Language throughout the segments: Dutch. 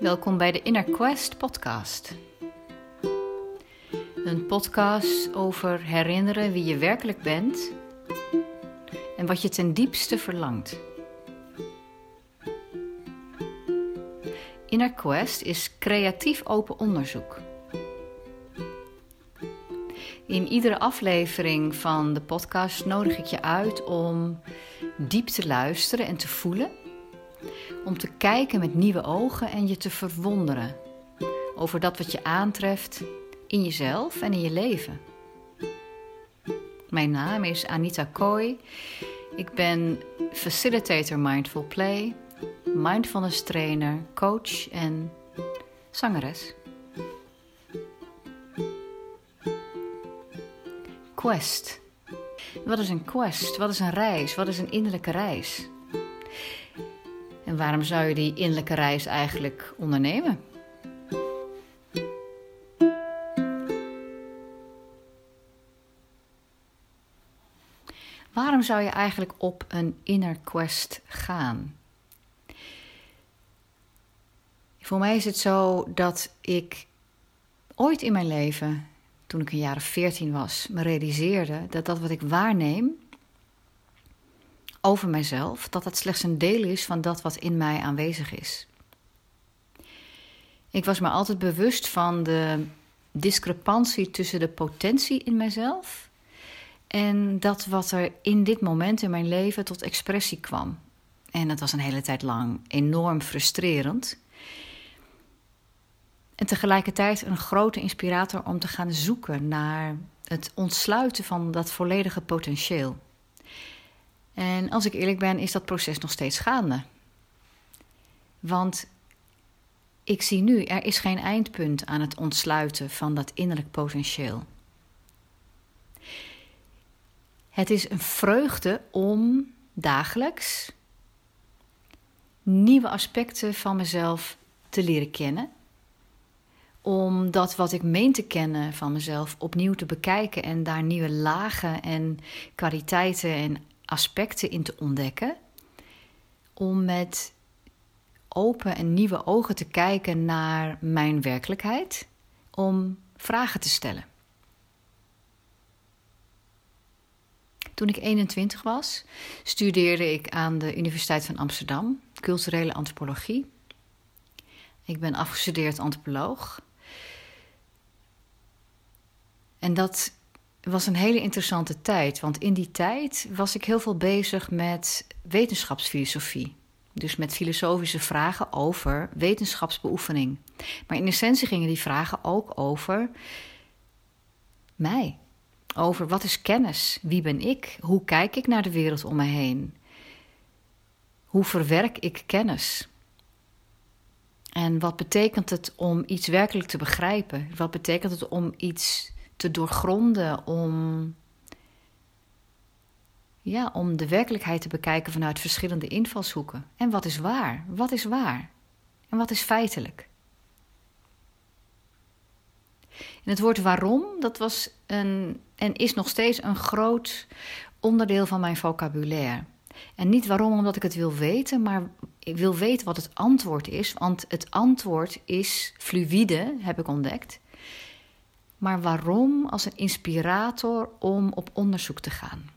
Welkom bij de Inner Quest podcast. Een podcast over herinneren wie je werkelijk bent en wat je ten diepste verlangt. Inner Quest is creatief open onderzoek. In iedere aflevering van de podcast nodig ik je uit om diep te luisteren en te voelen om te kijken met nieuwe ogen en je te verwonderen over dat wat je aantreft in jezelf en in je leven. Mijn naam is Anita Kooi. Ik ben facilitator Mindful Play, mindfulness trainer, coach en zangeres. Quest. Wat is een quest? Wat is een reis? Wat is een innerlijke reis? En waarom zou je die innerlijke reis eigenlijk ondernemen? Waarom zou je eigenlijk op een inner quest gaan? Voor mij is het zo dat ik ooit in mijn leven, toen ik een jaar of veertien was, me realiseerde dat dat wat ik waarneem, over mijzelf, dat dat slechts een deel is van dat wat in mij aanwezig is. Ik was me altijd bewust van de discrepantie tussen de potentie in mijzelf en dat wat er in dit moment in mijn leven tot expressie kwam. En dat was een hele tijd lang enorm frustrerend. En tegelijkertijd een grote inspirator om te gaan zoeken naar het ontsluiten van dat volledige potentieel. En als ik eerlijk ben, is dat proces nog steeds gaande. Want ik zie nu, er is geen eindpunt aan het ontsluiten van dat innerlijk potentieel. Het is een vreugde om dagelijks nieuwe aspecten van mezelf te leren kennen. Om dat wat ik meen te kennen van mezelf opnieuw te bekijken en daar nieuwe lagen en kwaliteiten en aspecten in te ontdekken. Om met open en nieuwe ogen te kijken naar mijn werkelijkheid. Om vragen te stellen. Toen ik 21 was, studeerde ik aan de Universiteit van Amsterdam culturele antropologie. Ik ben afgestudeerd antropoloog. En dat was een hele interessante tijd, want in die tijd was ik heel veel bezig met wetenschapsfilosofie. Dus met filosofische vragen over wetenschapsbeoefening. Maar in essentie gingen die vragen ook over mij. Over wat is kennis? Wie ben ik? Hoe kijk ik naar de wereld om me heen? Hoe verwerk ik kennis? En wat betekent het om iets werkelijk te begrijpen? Wat betekent het om iets te doorgronden, om, ja, om de werkelijkheid te bekijken vanuit verschillende invalshoeken. En wat is waar? Wat is waar? En wat is feitelijk? En het woord waarom, dat was een, en is nog steeds een groot onderdeel van mijn vocabulaire. En niet waarom omdat ik het wil weten, maar ik wil weten wat het antwoord is. Want het antwoord is fluïde, heb ik ontdekt maar waarom als een inspirator om op onderzoek te gaan.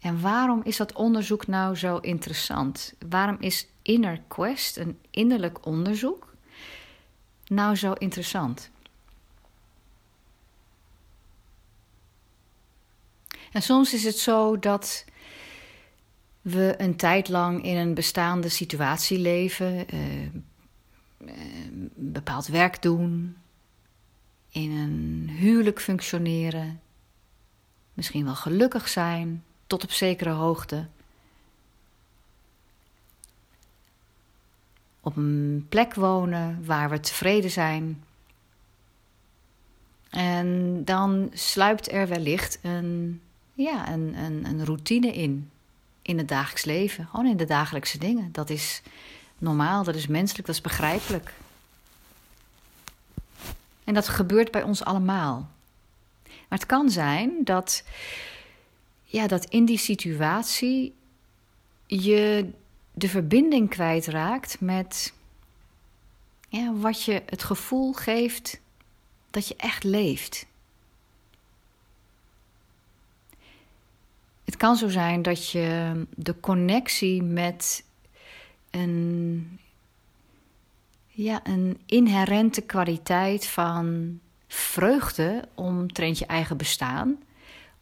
En waarom is dat onderzoek nou zo interessant? Waarom is Inner Quest, een innerlijk onderzoek, nou zo interessant? En soms is het zo dat we een tijd lang in een bestaande situatie leven, eh, een bepaald werk doen, in een huwelijk functioneren, misschien wel gelukkig zijn tot op zekere hoogte. Op een plek wonen waar we tevreden zijn. En dan sluipt er wellicht een, ja, een, een, een routine in. In het dagelijks leven, gewoon in de dagelijkse dingen. Dat is normaal, dat is menselijk, dat is begrijpelijk. En dat gebeurt bij ons allemaal. Maar het kan zijn dat, ja, dat in die situatie je de verbinding kwijtraakt met ja, wat je het gevoel geeft dat je echt leeft. Het kan zo zijn dat je de connectie met een, ja, een inherente kwaliteit van vreugde omtrent je eigen bestaan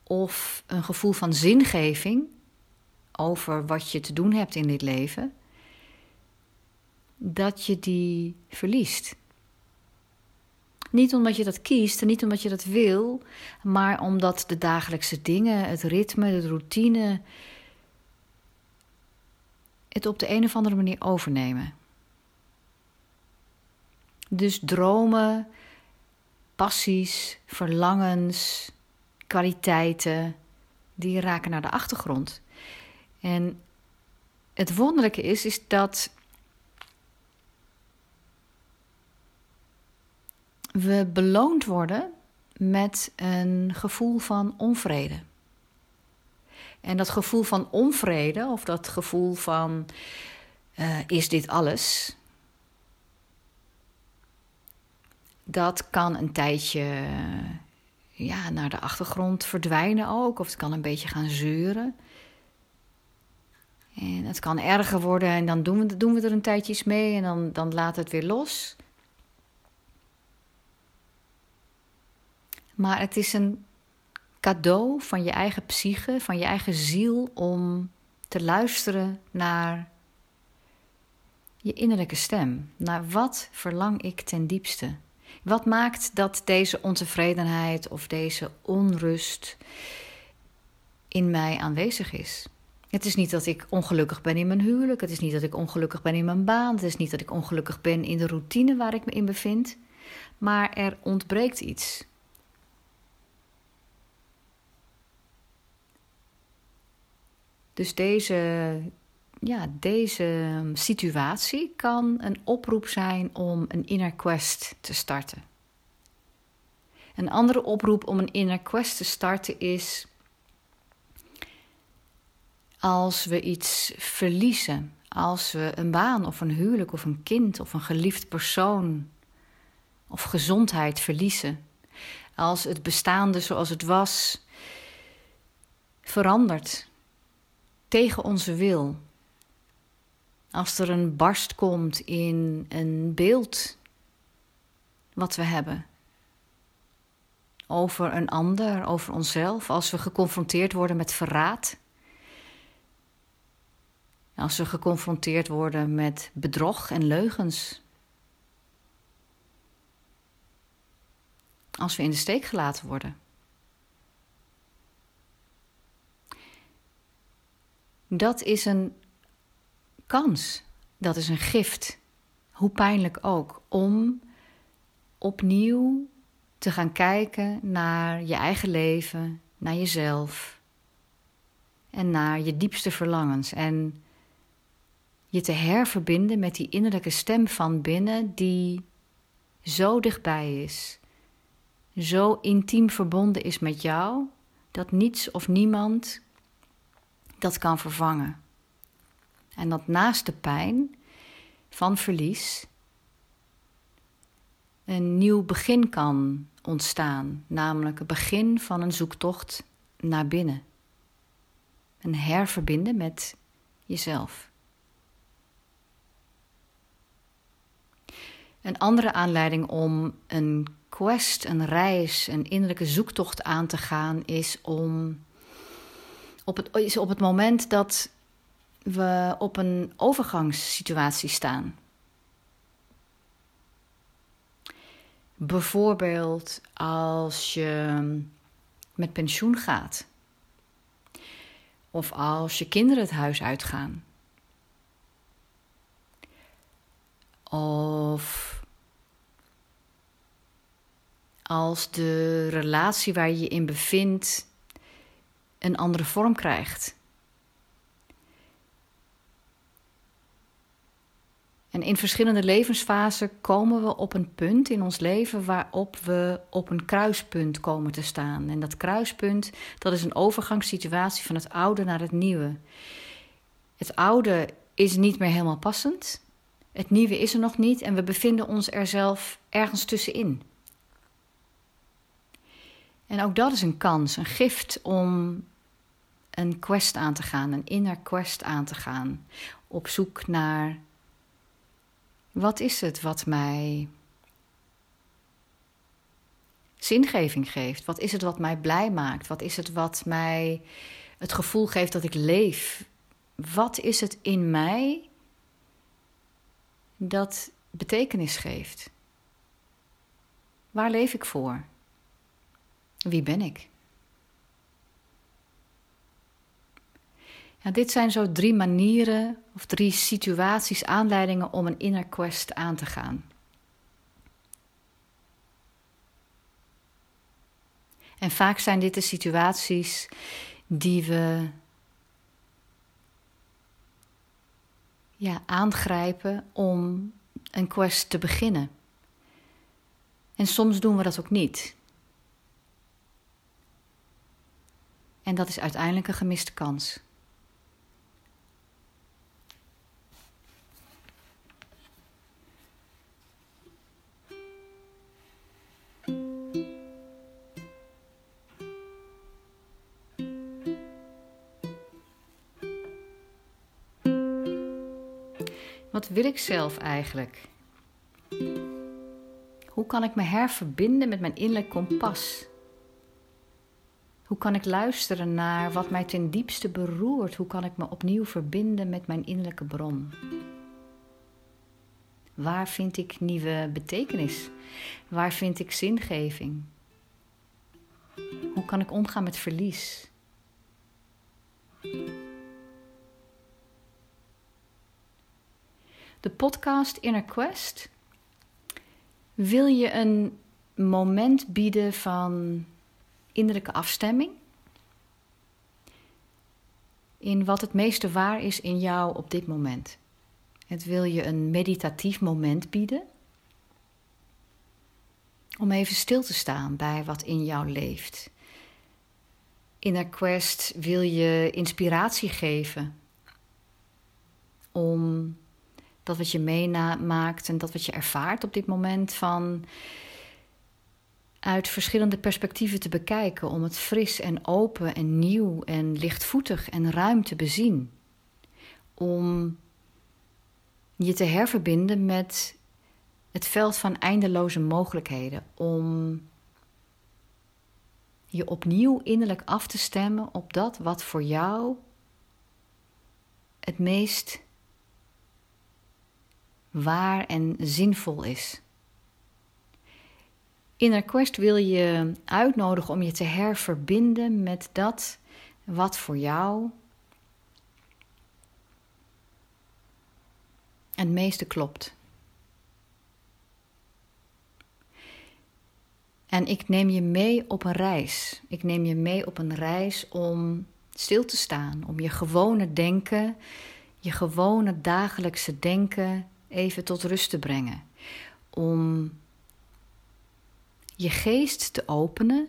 of een gevoel van zingeving over wat je te doen hebt in dit leven, dat je die verliest. Niet omdat je dat kiest en niet omdat je dat wil, maar omdat de dagelijkse dingen, het ritme, de routine, het op de een of andere manier overnemen. Dus dromen, passies, verlangens, kwaliteiten, die raken naar de achtergrond. En het wonderlijke is, is dat we beloond worden met een gevoel van onvrede. En dat gevoel van onvrede, of dat gevoel van uh, is dit alles? Dat kan een tijdje ja, naar de achtergrond verdwijnen ook, of het kan een beetje gaan zeuren. En het kan erger worden en dan doen we, doen we er een tijdje mee en dan, dan laat het weer los. Maar het is een cadeau van je eigen psyche, van je eigen ziel, om te luisteren naar je innerlijke stem. Naar wat verlang ik ten diepste? Wat maakt dat deze ontevredenheid of deze onrust in mij aanwezig is? Het is niet dat ik ongelukkig ben in mijn huwelijk. Het is niet dat ik ongelukkig ben in mijn baan. Het is niet dat ik ongelukkig ben in de routine waar ik me in bevind. Maar er ontbreekt iets. Dus deze, ja, deze situatie kan een oproep zijn om een inner quest te starten. Een andere oproep om een inner quest te starten is als we iets verliezen, als we een baan of een huwelijk of een kind of een geliefd persoon of gezondheid verliezen, als het bestaande zoals het was verandert tegen onze wil. Als er een barst komt in een beeld wat we hebben over een ander, over onszelf, als we geconfronteerd worden met verraad, als we geconfronteerd worden met bedrog en leugens, als we in de steek gelaten worden. Dat is een kans, dat is een gift, hoe pijnlijk ook, om opnieuw te gaan kijken naar je eigen leven, naar jezelf en naar je diepste verlangens. En je te herverbinden met die innerlijke stem van binnen die zo dichtbij is, zo intiem verbonden is met jou, dat niets of niemand dat kan vervangen. En dat naast de pijn van verlies een nieuw begin kan ontstaan, namelijk het begin van een zoektocht naar binnen. Een herverbinden met jezelf. Een andere aanleiding om een quest, een reis, een innerlijke zoektocht aan te gaan is om op het, is op het moment dat we op een overgangssituatie staan. Bijvoorbeeld als je met pensioen gaat. Of als je kinderen het huis uitgaan. Of als de relatie waar je je in bevindt een andere vorm krijgt. En in verschillende levensfasen komen we op een punt in ons leven waarop we op een kruispunt komen te staan. En dat kruispunt, dat is een overgangssituatie van het oude naar het nieuwe. Het oude is niet meer helemaal passend. Het nieuwe is er nog niet en we bevinden ons er zelf ergens tussenin. En ook dat is een kans, een gift om een quest aan te gaan, een inner quest aan te gaan. Op zoek naar wat is het wat mij zingeving geeft? Wat is het wat mij blij maakt? Wat is het wat mij het gevoel geeft dat ik leef? Wat is het in mij dat betekenis geeft? Waar leef ik voor? Wie ben ik? Ja, dit zijn zo drie manieren of drie situaties, aanleidingen om een inner quest aan te gaan. En vaak zijn dit de situaties die we ja, aangrijpen om een quest te beginnen. En soms doen we dat ook niet. En dat is uiteindelijk een gemiste kans. Wat wil ik zelf eigenlijk? Hoe kan ik me herverbinden met mijn innerlijk kompas? Hoe kan ik luisteren naar wat mij ten diepste beroert? Hoe kan ik me opnieuw verbinden met mijn innerlijke bron? Waar vind ik nieuwe betekenis? Waar vind ik zingeving? Hoe kan ik omgaan met verlies? De podcast Inner Quest wil je een moment bieden van innerlijke afstemming. In wat het meeste waar is in jou op dit moment. Het wil je een meditatief moment bieden. Om even stil te staan bij wat in jou leeft. Inner Quest wil je inspiratie geven om dat wat je meemaakt en dat wat je ervaart op dit moment van uit verschillende perspectieven te bekijken, om het fris en open en nieuw en lichtvoetig en ruim te bezien. Om je te herverbinden met het veld van eindeloze mogelijkheden, om je opnieuw innerlijk af te stemmen op dat wat voor jou het meest waar en zinvol is. Inner Quest wil je uitnodigen om je te herverbinden met dat wat voor jou het meeste klopt. En ik neem je mee op een reis. Ik neem je mee op een reis om stil te staan, om je gewone denken, je gewone dagelijkse denken even tot rust te brengen. Om je geest te openen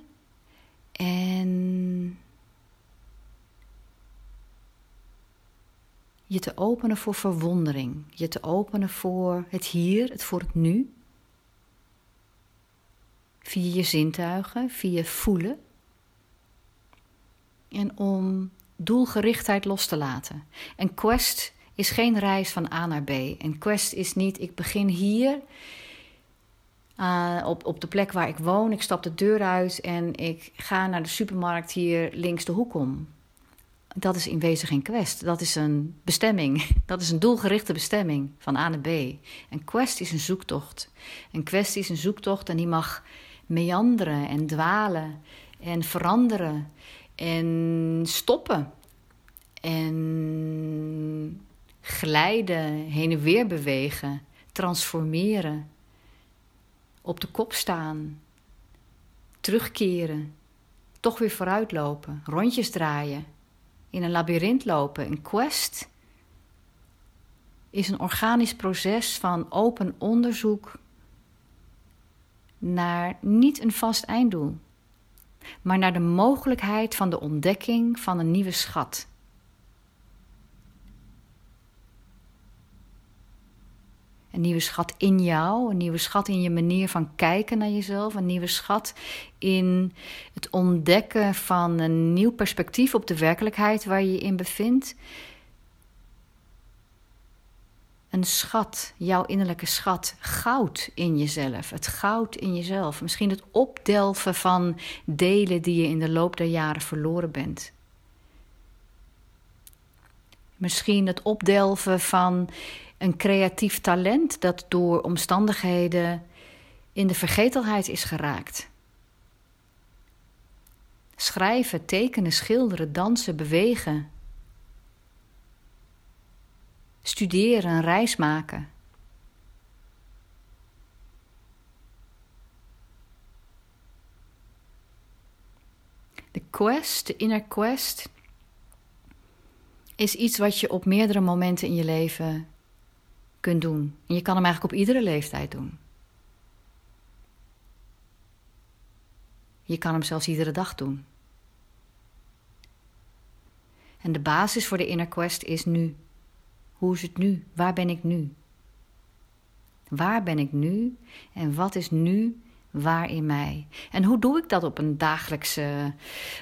en je te openen voor verwondering, je te openen voor het hier, het voor het nu. Via je zintuigen, via voelen. En om doelgerichtheid los te laten. En quest is geen reis van A naar B. Een quest is niet, ik begin hier uh, op, op de plek waar ik woon. Ik stap de deur uit en ik ga naar de supermarkt hier links de hoek om. Dat is in wezen geen quest. Dat is een bestemming. Dat is een doelgerichte bestemming van A naar B. Een quest is een zoektocht. Een quest is een zoektocht en die mag meanderen en dwalen en veranderen en stoppen. En glijden, heen en weer bewegen, transformeren, op de kop staan, terugkeren, toch weer vooruitlopen, rondjes draaien, in een labyrint lopen. Een quest is een organisch proces van open onderzoek naar niet een vast einddoel, maar naar de mogelijkheid van de ontdekking van een nieuwe schat. Nieuwe schat in jou, een nieuwe schat in je manier van kijken naar jezelf, een nieuwe schat in het ontdekken van een nieuw perspectief op de werkelijkheid waar je je in bevindt. Een schat, jouw innerlijke schat, goud in jezelf, het goud in jezelf. Misschien het opdelven van delen die je in de loop der jaren verloren bent. Misschien het opdelven van een creatief talent dat door omstandigheden in de vergetelheid is geraakt. Schrijven, tekenen, schilderen, dansen, bewegen. Studeren, reis maken. De quest, de inner quest, is iets wat je op meerdere momenten in je leven kunt doen. En je kan hem eigenlijk op iedere leeftijd doen. Je kan hem zelfs iedere dag doen. En de basis voor de inner quest is nu. Hoe is het nu? Waar ben ik nu? Waar ben ik nu en wat is nu waar in mij? En hoe doe ik dat op een dagelijkse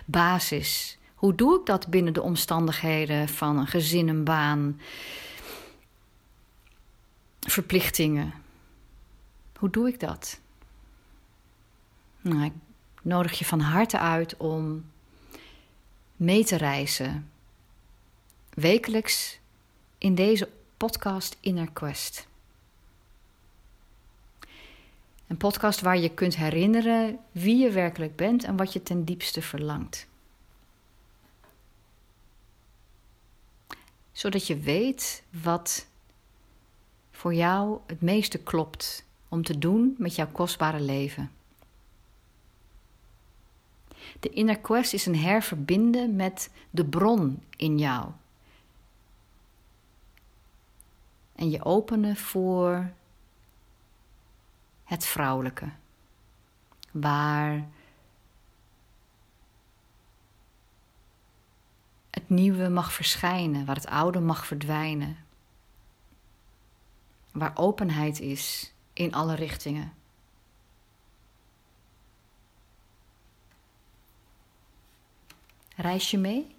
basis? Hoe doe ik dat binnen de omstandigheden van een gezin, een baan, verplichtingen? Hoe doe ik dat? Nou, ik nodig je van harte uit om mee te reizen. Wekelijks in deze podcast Inner Quest. Een podcast waar je kunt herinneren wie je werkelijk bent en wat je ten diepste verlangt. Zodat je weet wat voor jou het meeste klopt om te doen met jouw kostbare leven. De inner quest is een herverbinden met de bron in jou. En je openen voor het vrouwelijke, waar het nieuwe mag verschijnen, waar het oude mag verdwijnen, waar openheid is in alle richtingen. Reis je mee?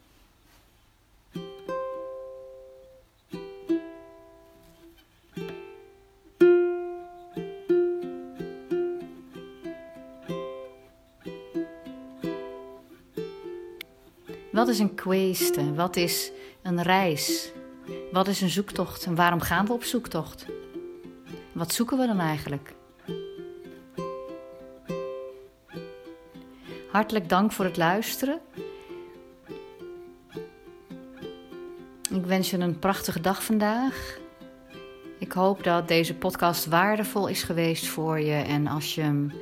Wat is een queste? Wat is een reis? Wat is een zoektocht en waarom gaan we op zoektocht? Wat zoeken we dan eigenlijk? Hartelijk dank voor het luisteren. Ik wens je een prachtige dag vandaag. Ik hoop dat deze podcast waardevol is geweest voor je. En als je hem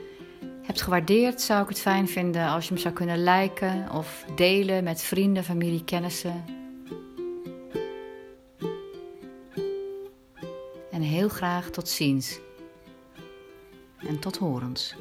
hebt gewaardeerd, zou ik het fijn vinden als je hem zou kunnen liken of delen met vrienden, familie, kennissen. Heel graag tot ziens. En tot horens.